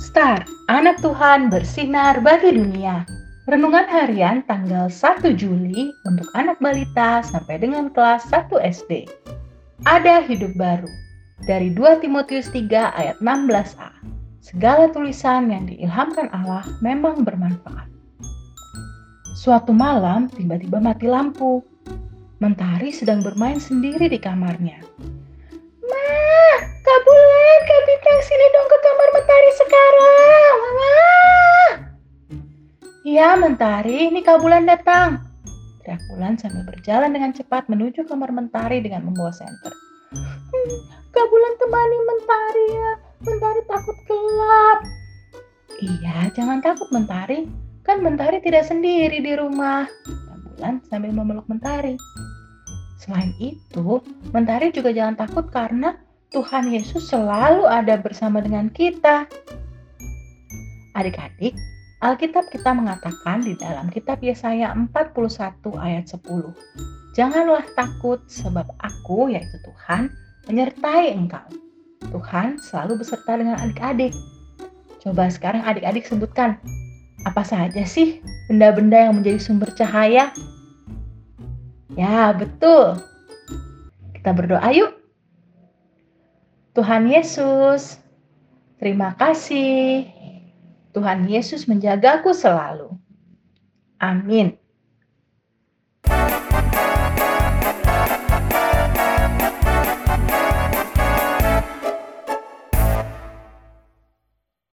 Star, anak Tuhan bersinar bagi dunia. Renungan harian tanggal 1 Juli untuk anak balita sampai dengan kelas 1 SD. Ada hidup baru. Dari 2 Timotius 3 ayat 16a. Segala tulisan yang diilhamkan Allah memang bermanfaat. Suatu malam tiba-tiba mati lampu. Mentari sedang bermain sendiri di kamarnya. Iya, Mentari, ini Kak Bulan datang. Teriak Bulan sambil berjalan dengan cepat menuju kamar Mentari dengan membawa senter. Hmm, Kak Bulan temani Mentari ya. Mentari takut gelap. Iya, jangan takut Mentari. Kan Mentari tidak sendiri di rumah. Bulan sambil memeluk Mentari. Selain itu, Mentari juga jangan takut karena Tuhan Yesus selalu ada bersama dengan kita. Adik-adik, Alkitab kita mengatakan di dalam kitab Yesaya 41 ayat 10. Janganlah takut sebab aku, yaitu Tuhan, menyertai engkau. Tuhan selalu beserta dengan adik-adik. Coba sekarang adik-adik sebutkan, apa saja sih benda-benda yang menjadi sumber cahaya Ya, betul. Kita berdoa yuk. Tuhan Yesus, terima kasih. Tuhan Yesus menjagaku selalu. Amin.